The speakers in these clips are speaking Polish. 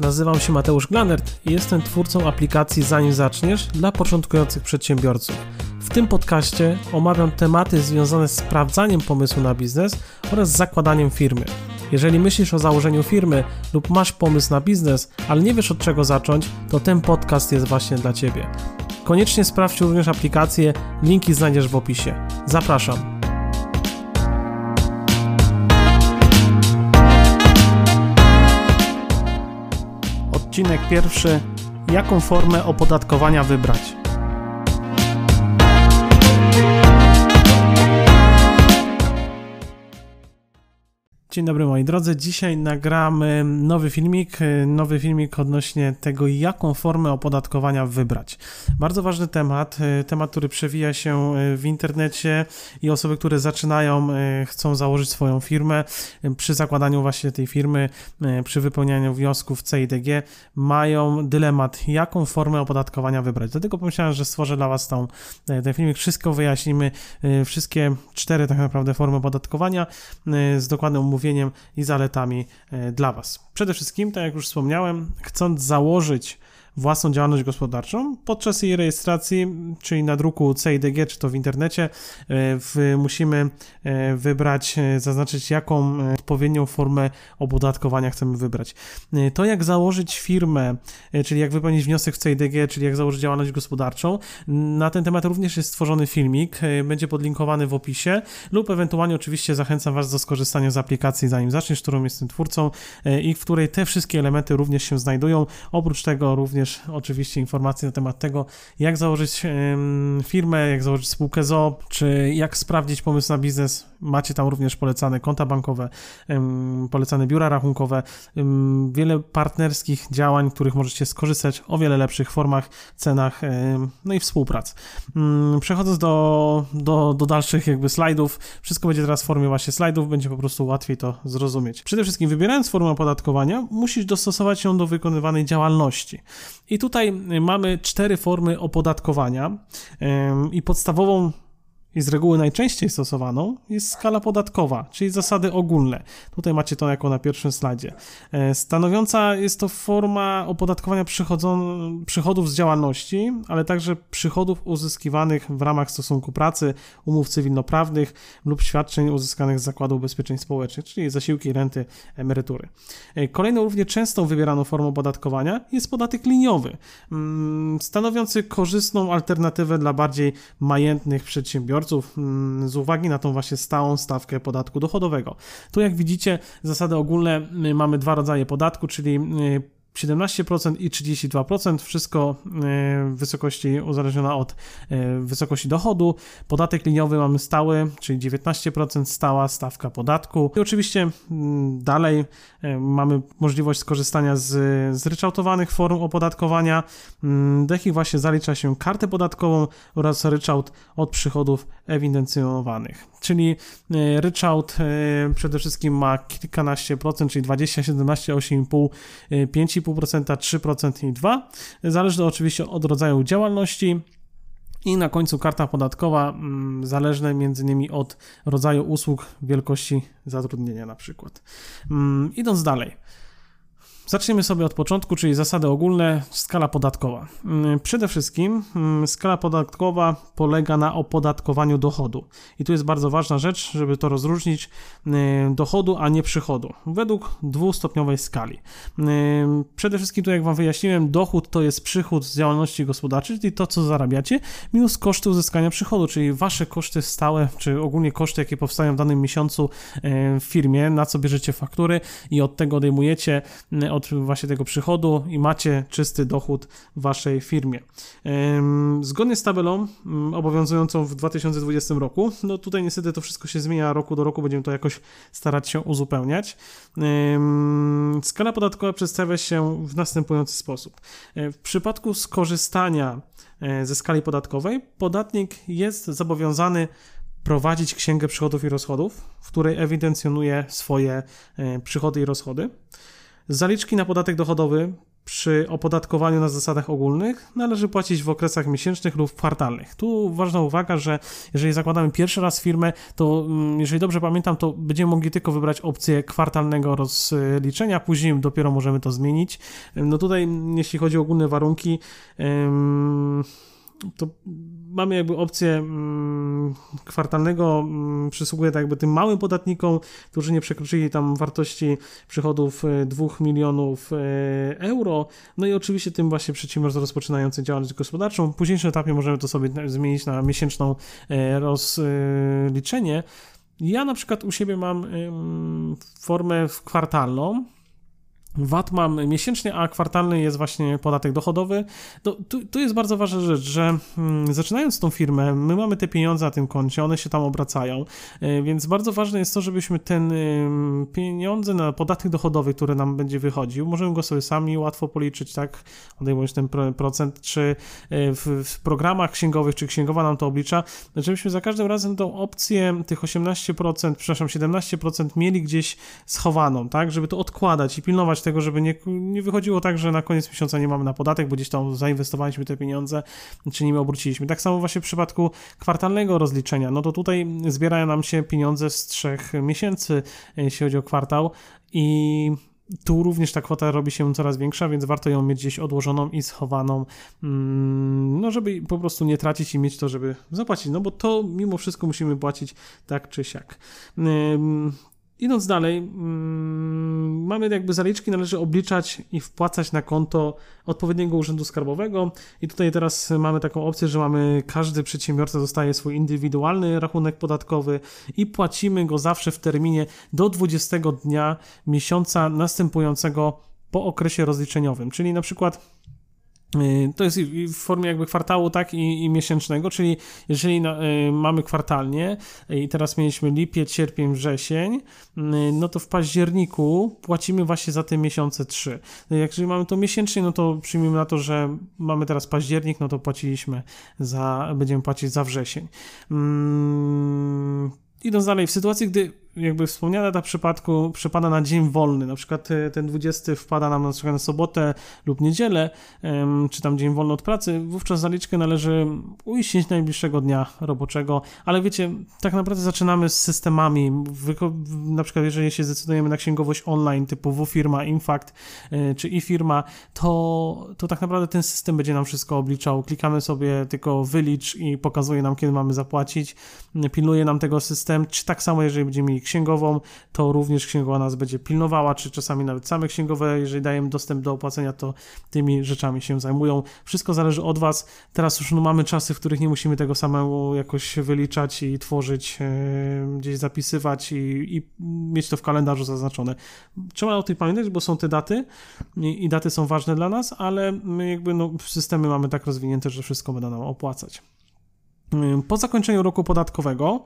Nazywam się Mateusz Glanert i jestem twórcą aplikacji Zanim Zaczniesz dla początkujących przedsiębiorców. W tym podcaście omawiam tematy związane z sprawdzaniem pomysłu na biznes oraz zakładaniem firmy. Jeżeli myślisz o założeniu firmy lub masz pomysł na biznes, ale nie wiesz od czego zacząć, to ten podcast jest właśnie dla Ciebie. Koniecznie sprawdź również aplikację, linki znajdziesz w opisie. Zapraszam. Odcinek pierwszy. Jaką formę opodatkowania wybrać? Dzień dobry moi drodzy. Dzisiaj nagramy nowy filmik, nowy filmik odnośnie tego, jaką formę opodatkowania wybrać. Bardzo ważny temat, temat, który przewija się w internecie i osoby, które zaczynają, chcą założyć swoją firmę, przy zakładaniu właśnie tej firmy, przy wypełnianiu wniosków CIDG, mają dylemat, jaką formę opodatkowania wybrać. Dlatego pomyślałem, że stworzę dla Was tą, ten filmik, wszystko wyjaśnimy, wszystkie cztery tak naprawdę formy opodatkowania z dokładną umówieniem i zaletami e, dla Was. Przede wszystkim, tak jak już wspomniałem, chcąc założyć własną działalność gospodarczą. Podczas jej rejestracji, czyli na druku CIDG, czy to w internecie, e, w, musimy e, wybrać, e, zaznaczyć, jaką odpowiednią formę opodatkowania chcemy wybrać. To, jak założyć firmę, czyli jak wypełnić wniosek w CIDG, czyli jak założyć działalność gospodarczą, na ten temat również jest stworzony filmik, będzie podlinkowany w opisie, lub ewentualnie oczywiście zachęcam Was do skorzystania z aplikacji, zanim zaczniesz, którą jestem twórcą i w której te wszystkie elementy również się znajdują. Oprócz tego również również oczywiście informacje na temat tego, jak założyć firmę, jak założyć spółkę ZO, czy jak sprawdzić pomysł na biznes. Macie tam również polecane konta bankowe, polecane biura rachunkowe, wiele partnerskich działań, których możecie skorzystać o wiele lepszych formach, cenach, no i współprac. Przechodząc do, do, do dalszych jakby slajdów, wszystko będzie teraz w formie właśnie slajdów, będzie po prostu łatwiej to zrozumieć. Przede wszystkim wybierając formę opodatkowania, musisz dostosować ją do wykonywanej działalności. I tutaj mamy cztery formy opodatkowania i podstawową i z reguły najczęściej stosowaną jest skala podatkowa, czyli zasady ogólne. Tutaj macie to jako na pierwszym slajdzie. E, stanowiąca jest to forma opodatkowania przychodów z działalności, ale także przychodów uzyskiwanych w ramach stosunku pracy, umów cywilnoprawnych lub świadczeń uzyskanych z Zakładu Ubezpieczeń Społecznych, czyli zasiłki, renty, emerytury. E, kolejną równie częstą wybieraną formą opodatkowania jest podatek liniowy, mm, stanowiący korzystną alternatywę dla bardziej majętnych przedsiębiorców, przedsiębiorców mm, z uwagi na tą właśnie stałą stawkę podatku dochodowego. Tu jak widzicie zasady ogólne y, mamy dwa rodzaje podatku, czyli y, 17% i 32%, wszystko e, w wysokości uzależniona od e, wysokości dochodu. Podatek liniowy mamy stały, czyli 19% stała stawka podatku. I oczywiście mm, dalej e, mamy możliwość skorzystania z zryczałtowanych form opodatkowania, mm, do jakich właśnie zalicza się kartę podatkową oraz ryczałt od przychodów ewidencjonowanych. Czyli ryczałt przede wszystkim ma kilkanaście procent, czyli 20, 17, 8,5, 5,5 2,5%, 3% i 2%. Zależy oczywiście od rodzaju działalności. I na końcu karta podatkowa, mm, zależne między innymi od rodzaju usług, wielkości zatrudnienia na przykład. Mm, idąc dalej. Zaczniemy sobie od początku, czyli zasady ogólne, skala podatkowa. Mm, przede wszystkim mm, skala podatkowa polega na opodatkowaniu dochodu. I tu jest bardzo ważna rzecz, żeby to rozróżnić mm, dochodu, a nie przychodu, według dwustopniowej skali. Przede wszystkim, tu jak Wam wyjaśniłem, dochód to jest przychód z działalności gospodarczej, czyli to, co zarabiacie, minus koszty uzyskania przychodu, czyli Wasze koszty stałe, czy ogólnie koszty, jakie powstają w danym miesiącu w firmie, na co bierzecie faktury i od tego odejmujecie od właśnie tego przychodu i macie czysty dochód w waszej firmie. Zgodnie z tabelą mm, obowiązującą w 2020 roku, no tutaj niestety to wszystko się zmienia roku do roku, będziemy to jakoś starać się uzupełniać. Skala podatkowa przedstawia się w następujący sposób. E, w przypadku skorzystania e, ze skali podatkowej, podatnik jest zobowiązany prowadzić księgę przychodów i rozchodów, w której ewidencjonuje swoje e, przychody i rozchody. Zaliczki na podatek dochodowy przy opodatkowaniu na zasadach ogólnych należy płacić w okresach miesięcznych lub kwartalnych. Tu ważna uwaga, że jeżeli zakładamy pierwszy raz firmę, to mm, jeżeli dobrze pamiętam, to będziemy mogli tylko wybrać opcję kwartalnego rozliczenia, później dopiero możemy to zmienić. No tutaj, jeśli chodzi o ogólne warunki, to mamy jakby opcję mm, kwartalnego, mm, przysługuje tak jakby tym małym podatnikom, którzy nie przekroczyli tam wartości przychodów 2 e, milionów e, euro, no i oczywiście tym właśnie przedsiębiorstwom rozpoczynającym działalność gospodarczą. W późniejszym etapie możemy to sobie zmienić na miesięczną e, rozliczenie. Ja na przykład u siebie mam formę kwartalną, VAT mam miesięcznie, a kwartalny jest właśnie podatek dochodowy. No, tu, tu jest bardzo ważna rzecz, że hmm, zaczynając tą firmę, my mamy te pieniądze na tym koncie, one się tam obracają, y, więc bardzo ważne jest to, żebyśmy ten y, pieniądze na podatek dochodowy, który nam będzie wychodził, możemy go sobie sami łatwo policzyć, tak, odejmując ten procent, czy y, w, w, programach księgowych, czy księgowa nam to oblicza, żebyśmy za każdym razem tą opcję tych 18%, przepraszam, 17% mieli gdzieś schowaną, tak, żeby to odkładać i pilnować tego, żeby nie, nie wychodziło tak, że na koniec miesiąca nie mamy na podatek, bo gdzieś tam zainwestowaliśmy te pieniądze, czy nimi obróciliśmy. Tak samo właśnie w przypadku kwartalnego rozliczenia, no to tutaj zbierają nam się pieniądze z trzech miesięcy, jeśli chodzi o kwartał i tu również ta kwota robi się coraz większa, więc warto ją mieć gdzieś odłożoną i schowaną, mm, no żeby po prostu nie tracić i mieć to, żeby zapłacić, no bo to mimo wszystko musimy płacić tak czy siak. Idąc dalej, mm, mamy jakby zaliczki, należy obliczać i wpłacać na konto odpowiedniego urzędu skarbowego. I tutaj teraz mamy taką opcję, że mamy, każdy przedsiębiorca dostaje swój indywidualny rachunek podatkowy i płacimy go zawsze w terminie do 20 dnia miesiąca następującego po okresie rozliczeniowym. Czyli na przykład to jest w formie jakby kwartału, tak, i, i miesięcznego, czyli jeżeli na, y, mamy kwartalnie i teraz mieliśmy lipiec, sierpień, wrzesień, y, no to w październiku płacimy właśnie za te miesiące trzy. No jak jeżeli mamy to miesięcznie, no to przyjmijmy na to, że mamy teraz październik, no to płaciliśmy za, będziemy płacić za wrzesień. Hmm, idąc dalej, w sytuacji, gdy jakby wspomniana ta przypadku przypada na dzień wolny, na przykład e, ten 20 wpada nam na przykład na sobotę lub niedzielę, czy tam dzień wolny od pracy, wówczas zaliczkę należy uiścić najbliższego dnia roboczego, ale wiecie, tak naprawdę zaczynamy z systemami, na przykład jeżeli się zdecydujemy na księgowość online typu W-firma, Infact e, czy e-firma, to, to tak naprawdę ten system będzie nam wszystko obliczał, klikamy sobie tylko wylicz i pokazuje nam, kiedy mamy zapłacić, pilnuje nam tego system, czy tak samo jeżeli będziemy mieli księgową, to również księgowa nas będzie pilnowała, czy czasami nawet same księgowe, jeżeli dajemy dostęp do opłacenia, to tymi rzeczami się zajmują. Wszystko zależy od Was. Teraz już no, mamy czasy, w których nie musimy tego samemu jakoś wyliczać i tworzyć, yy, gdzieś zapisywać i, i, mieć to w kalendarzu zaznaczone. Trzeba o tym pamiętać, bo są te daty i, i daty są ważne dla nas, ale my jakby no, systemy mamy tak rozwinięte, że wszystko będą nam opłacać. Po zakończeniu roku podatkowego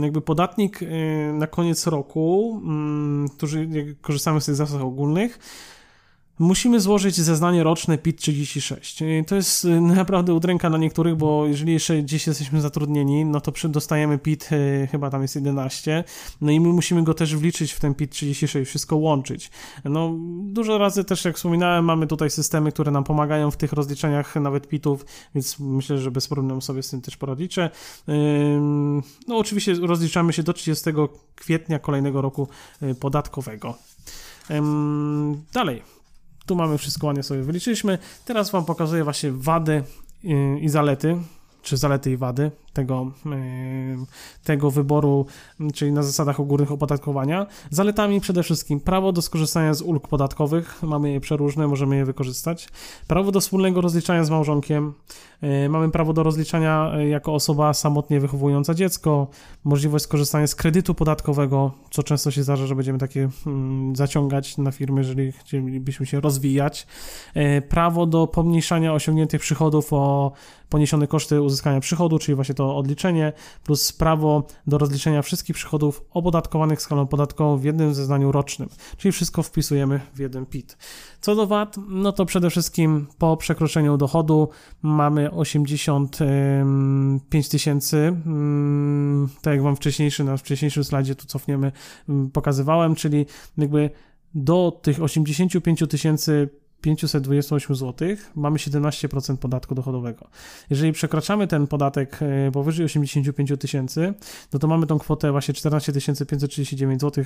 jakby podatnik y, na koniec roku, którzy korzystamy z tych zasad ogólnych, Musimy złożyć zeznanie roczne PIT-36. To jest y, naprawdę udręka dla niektórych, bo jeżeli jeszcze gdzieś jesteśmy zatrudnieni, no to dostajemy PIT, y, chyba tam jest 11, no i my musimy go też wliczyć w ten PIT-36, wszystko łączyć. No, dużo razy też, jak wspominałem, mamy tutaj systemy, które nam pomagają w tych rozliczeniach nawet PIT-ów, więc myślę, że bez problemu sobie z tym też poradzicie. No, oczywiście rozliczamy się do 30 kwietnia kolejnego roku y, podatkowego. Dalej, tu mamy wszystko ładnie sobie wyliczyliśmy. Teraz Wam pokazuję właśnie wady i zalety, czy zalety i wady tego, tego wyboru, czyli na zasadach ogólnych opodatkowania. Zaletami przede wszystkim prawo do skorzystania z ulg podatkowych, mamy je przeróżne, możemy je wykorzystać. Prawo do wspólnego rozliczania z małżonkiem, e, mamy prawo do rozliczania e, jako osoba samotnie wychowująca dziecko, możliwość skorzystania z kredytu podatkowego, co często się zdarza, że będziemy takie mm, zaciągać na firmy, jeżeli chcielibyśmy się rozwijać. E, prawo do pomniejszania osiągniętych przychodów o poniesione koszty uzyskania przychodu, czyli właśnie to to odliczenie, plus prawo do rozliczenia wszystkich przychodów opodatkowanych skalą podatkową w jednym zeznaniu rocznym, czyli wszystko wpisujemy w jeden PIT. Co do VAT, no to przede wszystkim po przekroczeniu dochodu mamy 85 tysięcy, mm, tak jak Wam wcześniejszy, na wcześniejszym slajdzie tu cofniemy, mm, pokazywałem, czyli jakby do tych 85 tysięcy 528 zł mamy 17% podatku dochodowego. Jeżeli przekraczamy ten podatek e, powyżej 85 tysięcy, no to mamy tą kwotę właśnie 14 539 zł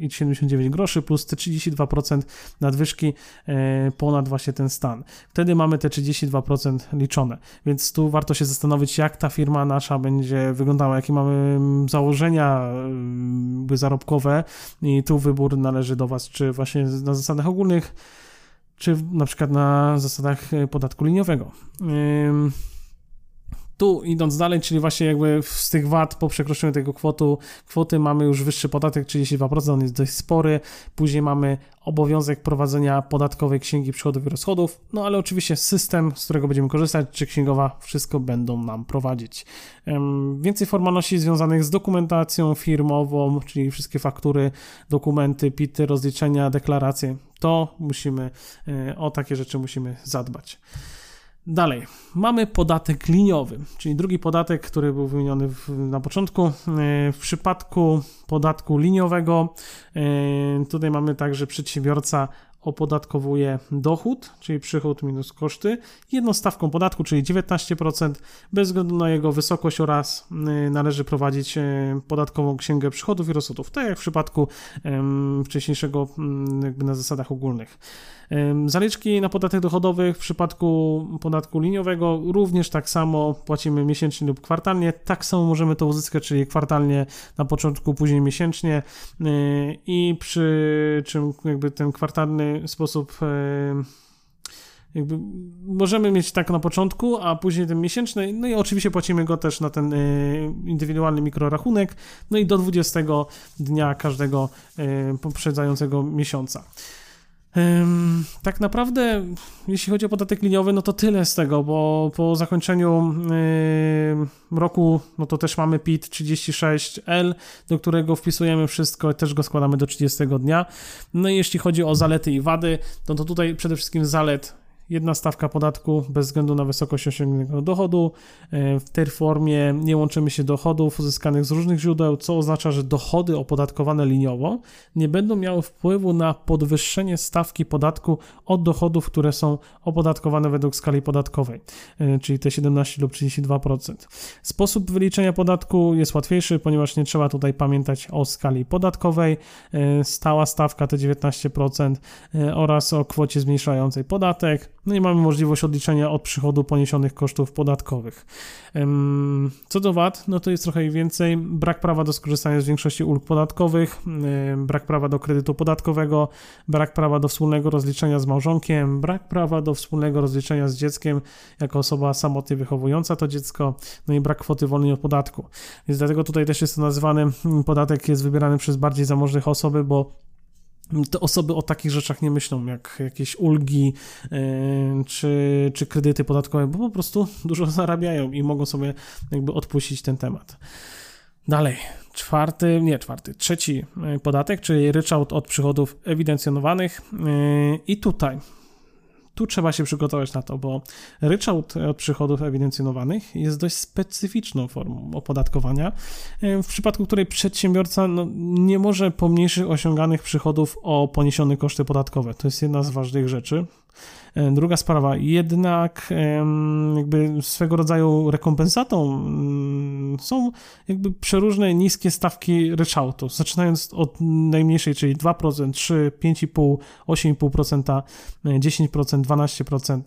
i 79 groszy plus te 32% nadwyżki e, ponad właśnie ten stan. Wtedy mamy te 32% liczone, więc tu warto się zastanowić, jak ta firma nasza będzie wyglądała, jakie mamy mm, założenia mm, zarobkowe i tu wybór należy do Was, czy właśnie na zasadach ogólnych, czy na przykład na zasadach e, podatku liniowego. Tu idąc dalej, czyli właśnie jakby z tych VAT po przekroczeniu tego kwotu, kwoty mamy już wyższy podatek 32%, on jest dość spory. Później mamy obowiązek prowadzenia podatkowej księgi przychodów i rozchodów, no ale oczywiście system, z którego będziemy korzystać, czy księgowa, wszystko będą nam prowadzić. Więcej formalności związanych z dokumentacją firmową, czyli wszystkie faktury, dokumenty, PIT-y, rozliczenia, deklaracje, to musimy, e, o takie rzeczy musimy zadbać. Dalej, mamy podatek liniowy, czyli drugi podatek, który był wymieniony w, na początku. E, w przypadku podatku liniowego, e, tutaj mamy tak, że przedsiębiorca opodatkowuje dochód, czyli przychód minus koszty, jedną stawką podatku, czyli 19%. Bez względu na jego wysokość oraz y, należy prowadzić y, podatkową księgę przychodów i rozchodów, tak jak w przypadku wcześniejszego, mm, jakby na zasadach ogólnych. Zaliczki na podatek dochodowy w przypadku podatku liniowego również tak samo płacimy miesięcznie lub kwartalnie. Tak samo możemy to uzyskać, czyli kwartalnie na początku, później miesięcznie y, i przy czym jakby ten kwartalny sposób jakby możemy mieć tak na początku, a później ten miesięczny, no i oczywiście płacimy go też na ten y, indywidualny mikrorachunek, no i do 20 dnia każdego y, poprzedzającego miesiąca. Tak naprawdę, jeśli chodzi o podatek liniowy, no to tyle z tego, bo po zakończeniu roku, no to też mamy PIT 36L, do którego wpisujemy wszystko, też go składamy do 30 dnia. No i jeśli chodzi o zalety i wady, no to tutaj przede wszystkim zalet jedna stawka podatku bez względu na wysokość osiągniętego dochodu. E, w tej formie nie łączymy się dochodów uzyskanych z różnych źródeł, co oznacza, że dochody opodatkowane liniowo nie będą miały wpływu na podwyższenie stawki podatku od dochodów, które są opodatkowane według skali podatkowej, e, czyli te 17 lub 32%. Sposób wyliczenia podatku jest łatwiejszy, ponieważ nie trzeba tutaj pamiętać o skali podatkowej. E, stała stawka te 19% oraz o kwocie zmniejszającej podatek. No i mamy możliwość odliczenia od przychodu poniesionych kosztów podatkowych. Co do VAT, no to jest trochę więcej. Brak prawa do skorzystania z większości ulg podatkowych, brak prawa do kredytu podatkowego, brak prawa do wspólnego rozliczenia z małżonkiem, brak prawa do wspólnego rozliczenia z dzieckiem jako osoba samotnie wychowująca to dziecko, no i brak kwoty wolnej od podatku. Więc dlatego tutaj też jest to nazywany, podatek jest wybierany przez bardziej zamożnych osoby, bo te osoby o takich rzeczach nie myślą, jak jakieś ulgi yy, czy, czy kredyty podatkowe, bo po prostu dużo zarabiają i mogą sobie jakby odpuścić ten temat. Dalej, czwarty, nie czwarty, trzeci e, podatek, czyli ryczałt od przychodów ewidencjonowanych. Yy, I tutaj tu trzeba się przygotować na to, bo ryczałt od przychodów ewidencjonowanych jest dość specyficzną formą opodatkowania, w przypadku której przedsiębiorca no, nie może pomniejszych osiąganych przychodów o poniesione koszty podatkowe. To jest jedna z ważnych rzeczy. E, druga sprawa, jednak jakby swego rodzaju rekompensatą mm, są jakby przeróżne niskie stawki ryczałtu, zaczynając od najmniejszej, czyli 2%, 3, 5,5, 8,5%, 10%, 12%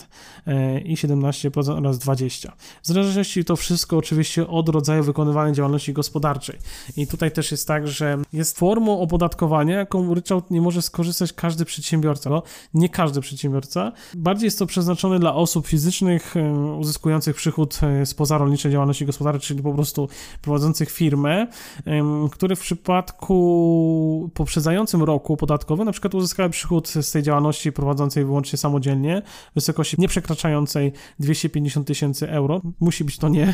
i 17% oraz 20%. W zależności to wszystko oczywiście od rodzaju wykonywanej działalności gospodarczej. I tutaj też jest tak, że jest formą opodatkowania, jaką ryczałt nie może skorzystać każdy przedsiębiorca. No, nie każdy przedsiębiorca, Bardziej jest to przeznaczone dla osób fizycznych e, uzyskujących przychód e, z pozarolniczej działalności gospodarczej, czyli po prostu prowadzących firmę, które w przypadku poprzedzającym roku podatkowym na przykład uzyskały przychód z tej działalności prowadzącej wyłącznie samodzielnie w wysokości nieprzekraczającej 250 tysięcy euro. Musi być to nie.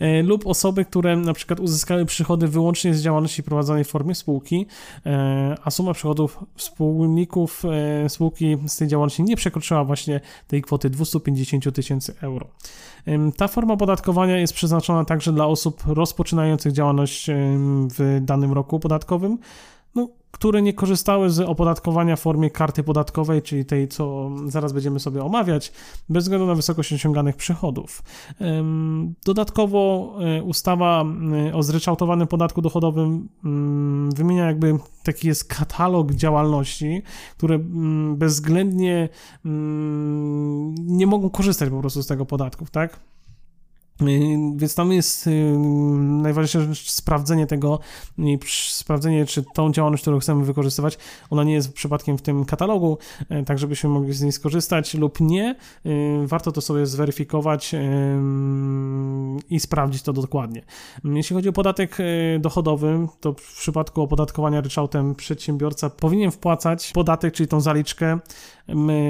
E, lub osoby, które na przykład uzyskały przychody wyłącznie z działalności prowadzonej w formie spółki, a suma przychodów wspólników spółki z tej działalności nie przekroczyła właśnie tej kwoty 250 tysięcy euro. Ta forma podatkowania jest przeznaczona także dla osób rozpoczynających działalność w danym roku podatkowym. No, które nie korzystały z opodatkowania w formie karty podatkowej, czyli tej, co zaraz będziemy sobie omawiać, bez względu na wysokość osiąganych przychodów. Dodatkowo e, ustawa e, o zryczałtowanym podatku dochodowym mm, wymienia jakby taki jest katalog działalności, które mm, bezwzględnie mm, nie mogą korzystać po prostu z tego podatku, tak? Y, więc tam jest y, najważniejsze rzecz sprawdzenie tego sprawdzenie, czy tą działalność, którą chcemy wykorzystywać, ona nie jest przypadkiem w tym katalogu, y, tak żebyśmy mogli z niej skorzystać lub nie. Warto to sobie zweryfikować i sprawdzić to dokładnie. Jeśli chodzi o podatek dochodowy, to w przypadku opodatkowania ryczałtem przedsiębiorca powinien wpłacać podatek, czyli tą zaliczkę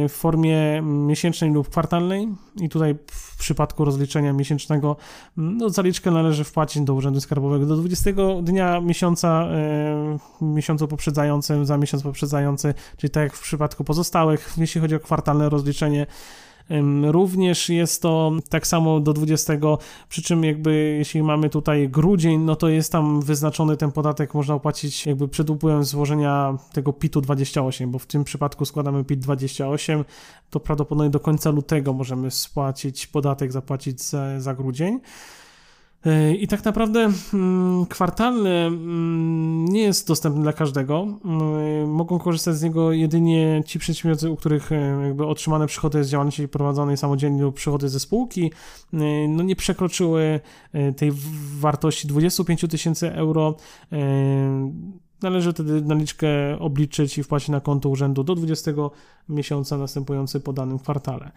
w formie miesięcznej lub kwartalnej i tutaj w przypadku rozliczenia miesięcznego no, zaliczkę należy wpłacić do Urzędu Skarbowego do 20 dnia miesiąca, e, miesiącu poprzedzającym, za miesiąc poprzedzający, czyli tak jak w przypadku pozostałych, jeśli chodzi o kwartalne rozliczenie Również jest to tak samo do 20, przy czym jakby jeśli mamy tutaj grudzień, no to jest tam wyznaczony ten podatek, można opłacić jakby przed upływem złożenia tego PIT-u 28, bo w tym przypadku składamy PIT 28, to prawdopodobnie do końca lutego możemy spłacić podatek, zapłacić za, za grudzień. E, I tak naprawdę mm, kwartalny mm, nie jest dostępny dla każdego. Mm, mogą korzystać z niego jedynie ci przedsiębiorcy, u których e, jakby otrzymane przychody z działalności prowadzonej samodzielnie lub przychody ze spółki e, no nie przekroczyły tej wartości 25 tysięcy euro. Należy wtedy naliczkę obliczyć i wpłacić na konto urzędu do 20 miesiąca następujący po danym kwartale.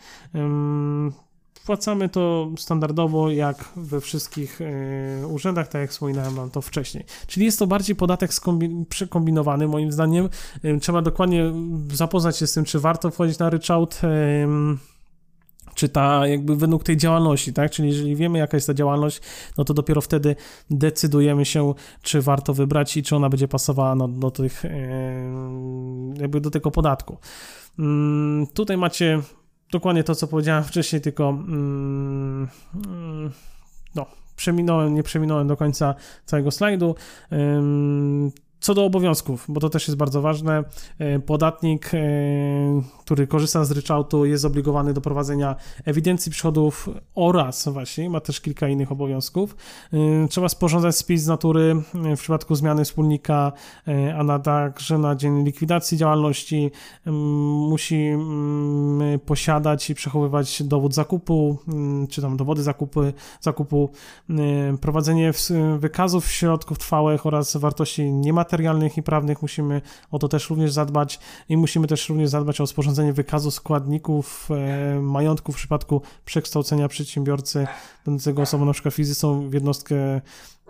Wpłacamy to standardowo jak we wszystkich y, urzędach, tak jak wspominałem wam to wcześniej. Czyli jest to bardziej podatek przekombinowany, moim zdaniem. Y, trzeba dokładnie zapoznać się z tym, czy warto wchodzić na ryczałt. Y, czy ta jakby według tej działalności, tak? Czyli jeżeli wiemy, jaka jest ta działalność, no to dopiero wtedy decydujemy się, czy warto wybrać i czy ona będzie pasowała no, do tych, jakby do tego podatku. Mm, tutaj macie dokładnie to, co powiedziałem wcześniej, tylko mm, mm, no, przeminąłem, nie przeminąłem do końca całego slajdu. Co do obowiązków, bo to też jest bardzo ważne, e, podatnik, e, który korzysta z ryczałtu, jest zobligowany do prowadzenia ewidencji przychodów oraz właśnie ma też kilka innych obowiązków. E, trzeba sporządzać spis z natury w przypadku zmiany wspólnika, a na także na dzień likwidacji działalności musi posiadać i przechowywać dowód zakupu, czy tam dowody zakupy, zakupu, prowadzenie wykazów środków trwałych oraz wartości niematerialnych, materialnych i prawnych musimy o to też również zadbać i musimy też również zadbać o sporządzenie wykazu składników e, majątku w przypadku przekształcenia przedsiębiorcy będącego osobą na przykład fizyczną w jednostkę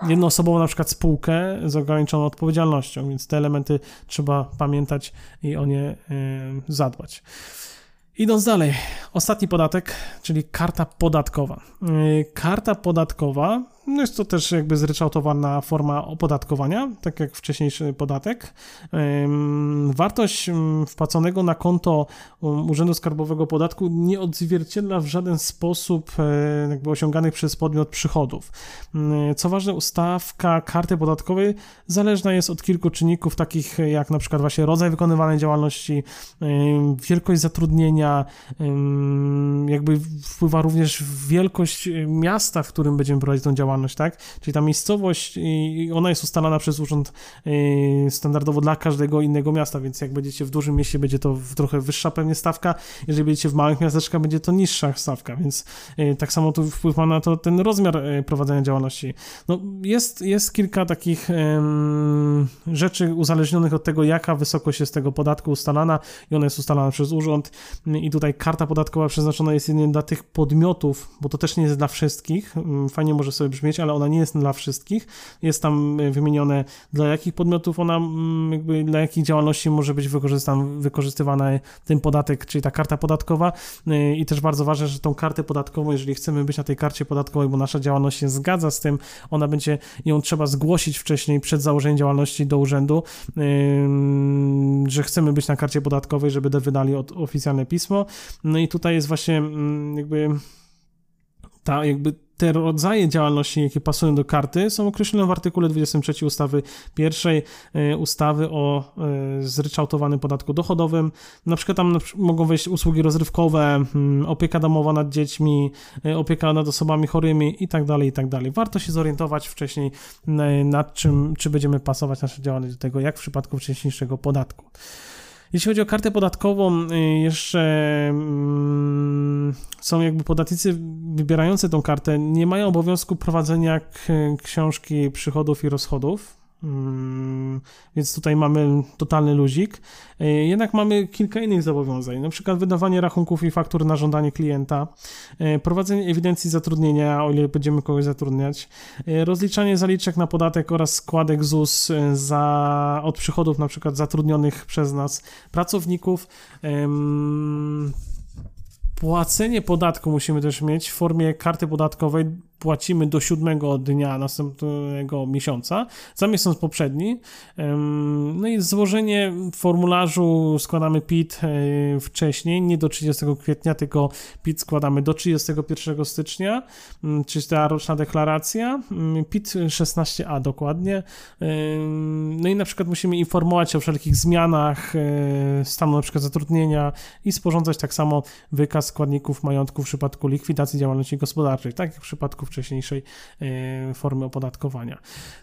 jednoosobową na przykład spółkę z ograniczoną odpowiedzialnością, więc te elementy trzeba pamiętać i o nie e, zadbać. Idąc dalej, ostatni podatek, czyli karta podatkowa. E, karta podatkowa no jest to też jakby zryczałtowana forma opodatkowania, tak jak wcześniejszy podatek. Wartość wpłaconego na konto Urzędu Skarbowego Podatku nie odzwierciedla w żaden sposób e, jakby osiąganych przez podmiot przychodów. Co ważne, ustawka karty podatkowej zależna jest od kilku czynników, takich jak na przykład właśnie rodzaj wykonywanej działalności, wielkość zatrudnienia, jakby wpływa również wielkość miasta, w którym będziemy prowadzić tą działalność, działalność, tak? Czyli ta miejscowość, ona jest ustalana przez urząd y, standardowo dla każdego innego miasta, więc jak będziecie w dużym mieście, będzie to trochę wyższa pewnie stawka, jeżeli będziecie w małych miasteczkach, będzie to niższa stawka, więc y, tak samo tu wpływ ma na to ten rozmiar y, prowadzenia działalności. No, jest, jest kilka takich rzeczy uzależnionych od tego, jaka wysokość jest tego podatku ustalana i ona jest ustalana przez urząd i tutaj karta podatkowa przeznaczona jest jedynie dla tych podmiotów, bo to też nie jest dla wszystkich. Fajnie może sobie brzmieć, ale ona nie jest dla wszystkich. Jest tam e, wymienione, dla jakich podmiotów ona, mm, jakby dla jakich działalności może być wykorzystywana ten podatek, czyli ta karta podatkowa. E, I też bardzo ważne, że tą kartę podatkową, jeżeli chcemy być na tej karcie podatkowej, bo nasza działalność się zgadza z tym, ona będzie, ją trzeba zgłosić wcześniej przed założeniem działalności do urzędu, że chcemy być na karcie podatkowej, żeby wydali oficjalne pismo. No i tutaj jest właśnie mm, jakby ta jakby te rodzaje działalności, jakie pasują do karty, są określone w artykule 23 ustawy pierwszej, e, ustawy o e, zryczałtowanym podatku dochodowym. Na przykład tam mogą wejść usługi rozrywkowe, mm, opieka domowa nad dziećmi, e, opieka nad osobami chorymi i tak i tak dalej. Warto się zorientować wcześniej nad czym, czy będziemy pasować nasze działalność do tego, jak w przypadku wcześniejszego podatku. Jeśli chodzi o kartę podatkową, y, jeszcze mm, są jakby podatnicy wybierający tą kartę, nie mają obowiązku prowadzenia książki przychodów i rozchodów. Mm, więc tutaj mamy totalny luzik. E, jednak mamy kilka innych zobowiązań, na przykład wydawanie rachunków i faktur na żądanie klienta, e, prowadzenie ewidencji zatrudnienia, o ile będziemy kogoś zatrudniać, e, rozliczanie zaliczek na podatek oraz składek ZUS za, od przychodów na przykład zatrudnionych przez nas pracowników. Płacenie podatku musimy też mieć w formie karty podatkowej płacimy do siódmego dnia następnego miesiąca za miesiąc poprzedni. No i złożenie formularzu składamy PIT e, wcześniej, nie do 30 kwietnia, tylko PIT składamy do 31 stycznia, mm, czyli ta roczna deklaracja, mm, PIT 16A dokładnie. No i na przykład musimy informować o wszelkich zmianach e, stanu na przykład zatrudnienia i sporządzać tak samo wykaz składników majątku w przypadku likwidacji działalności gospodarczej, tak jak w przypadku wcześniejszej e, formy opodatkowania.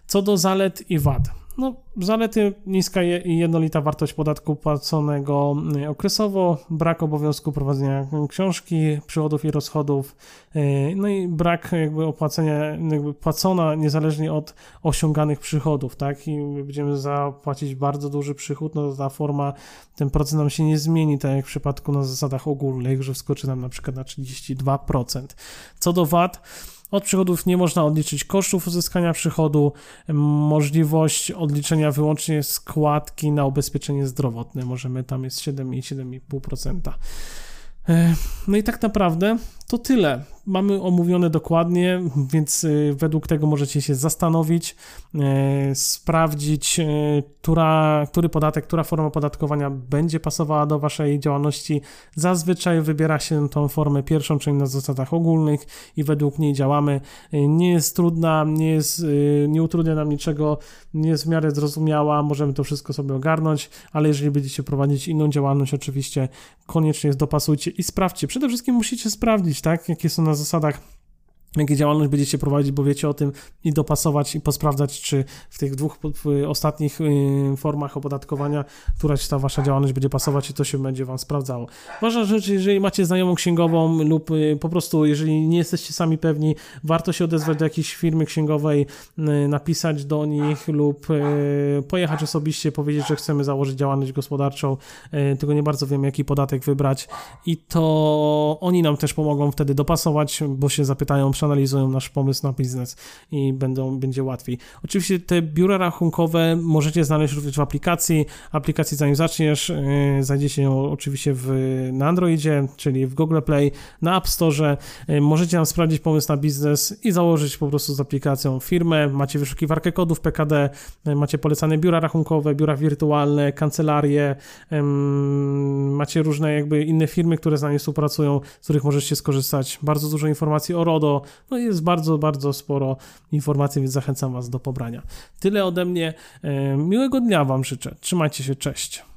Co do zalet i wad. No, zalety niska i jednolita wartość podatku płaconego e, okresowo, brak obowiązku prowadzenia książki, przychodów i rozchodów, e, no i brak jakby opłacenia, jakby płacona niezależnie od osiąganych przychodów, tak? I będziemy zapłacić bardzo duży przychód, no ta forma, ten procent nam się nie zmieni, tak jak w przypadku na zasadach ogólnych, że wskoczy nam na przykład na 32%. Co do VAT, od przychodów nie można odliczyć kosztów uzyskania przychodu, możliwość odliczenia wyłącznie składki na ubezpieczenie zdrowotne, możemy, tam jest 7 i 7,5%. E, no i tak naprawdę to tyle. Mamy omówione dokładnie, więc y, według tego możecie się zastanowić, e, sprawdzić, e, która, który podatek, która forma opodatkowania będzie pasowała do Waszej działalności. Zazwyczaj wybiera się tą formę pierwszą, czyli na zasadach ogólnych i według niej działamy. Nie jest trudna, nie, jest, nie utrudnia nam niczego, nie jest w miarę zrozumiała, możemy to wszystko sobie ogarnąć, ale jeżeli będziecie prowadzić inną działalność, oczywiście koniecznie dopasujcie i sprawdźcie. Przede wszystkim musicie sprawdzić, tak, jakie są na zasadach jakie działalność będziecie prowadzić, bo wiecie o tym i dopasować i posprawdzać, czy w tych dwóch ostatnich y, formach opodatkowania, któraś ta wasza działalność będzie pasować i to się będzie wam sprawdzało. Ważna rzecz, jeżeli macie znajomą księgową lub y, po prostu, jeżeli nie jesteście sami pewni, warto się odezwać do jakiejś firmy księgowej, y, napisać do nich lub pojechać osobiście, powiedzieć, że chcemy założyć działalność gospodarczą, tylko nie bardzo wiem, jaki podatek wybrać i to oni nam też pomogą wtedy dopasować, bo się zapytają przeanalizują nasz pomysł na biznes i będą, będzie łatwiej. Oczywiście te biura rachunkowe możecie znaleźć również w aplikacji. Aplikacji zanim zaczniesz, yy, znajdziecie ją oczywiście w, na Androidzie, czyli w Google Play, na App Store. Yy, możecie tam sprawdzić pomysł na biznes i założyć po prostu z aplikacją firmę. Macie wyszukiwarkę kodów PKD, yy, macie polecane biura rachunkowe, biura wirtualne, kancelarie, macie różne jakby inne firmy, które z nami współpracują, z których możecie skorzystać. Bardzo dużo informacji o RODO, no jest bardzo, bardzo sporo informacji, więc zachęcam Was do pobrania. Tyle ode mnie. E, miłego dnia Wam życzę. Trzymajcie się, cześć.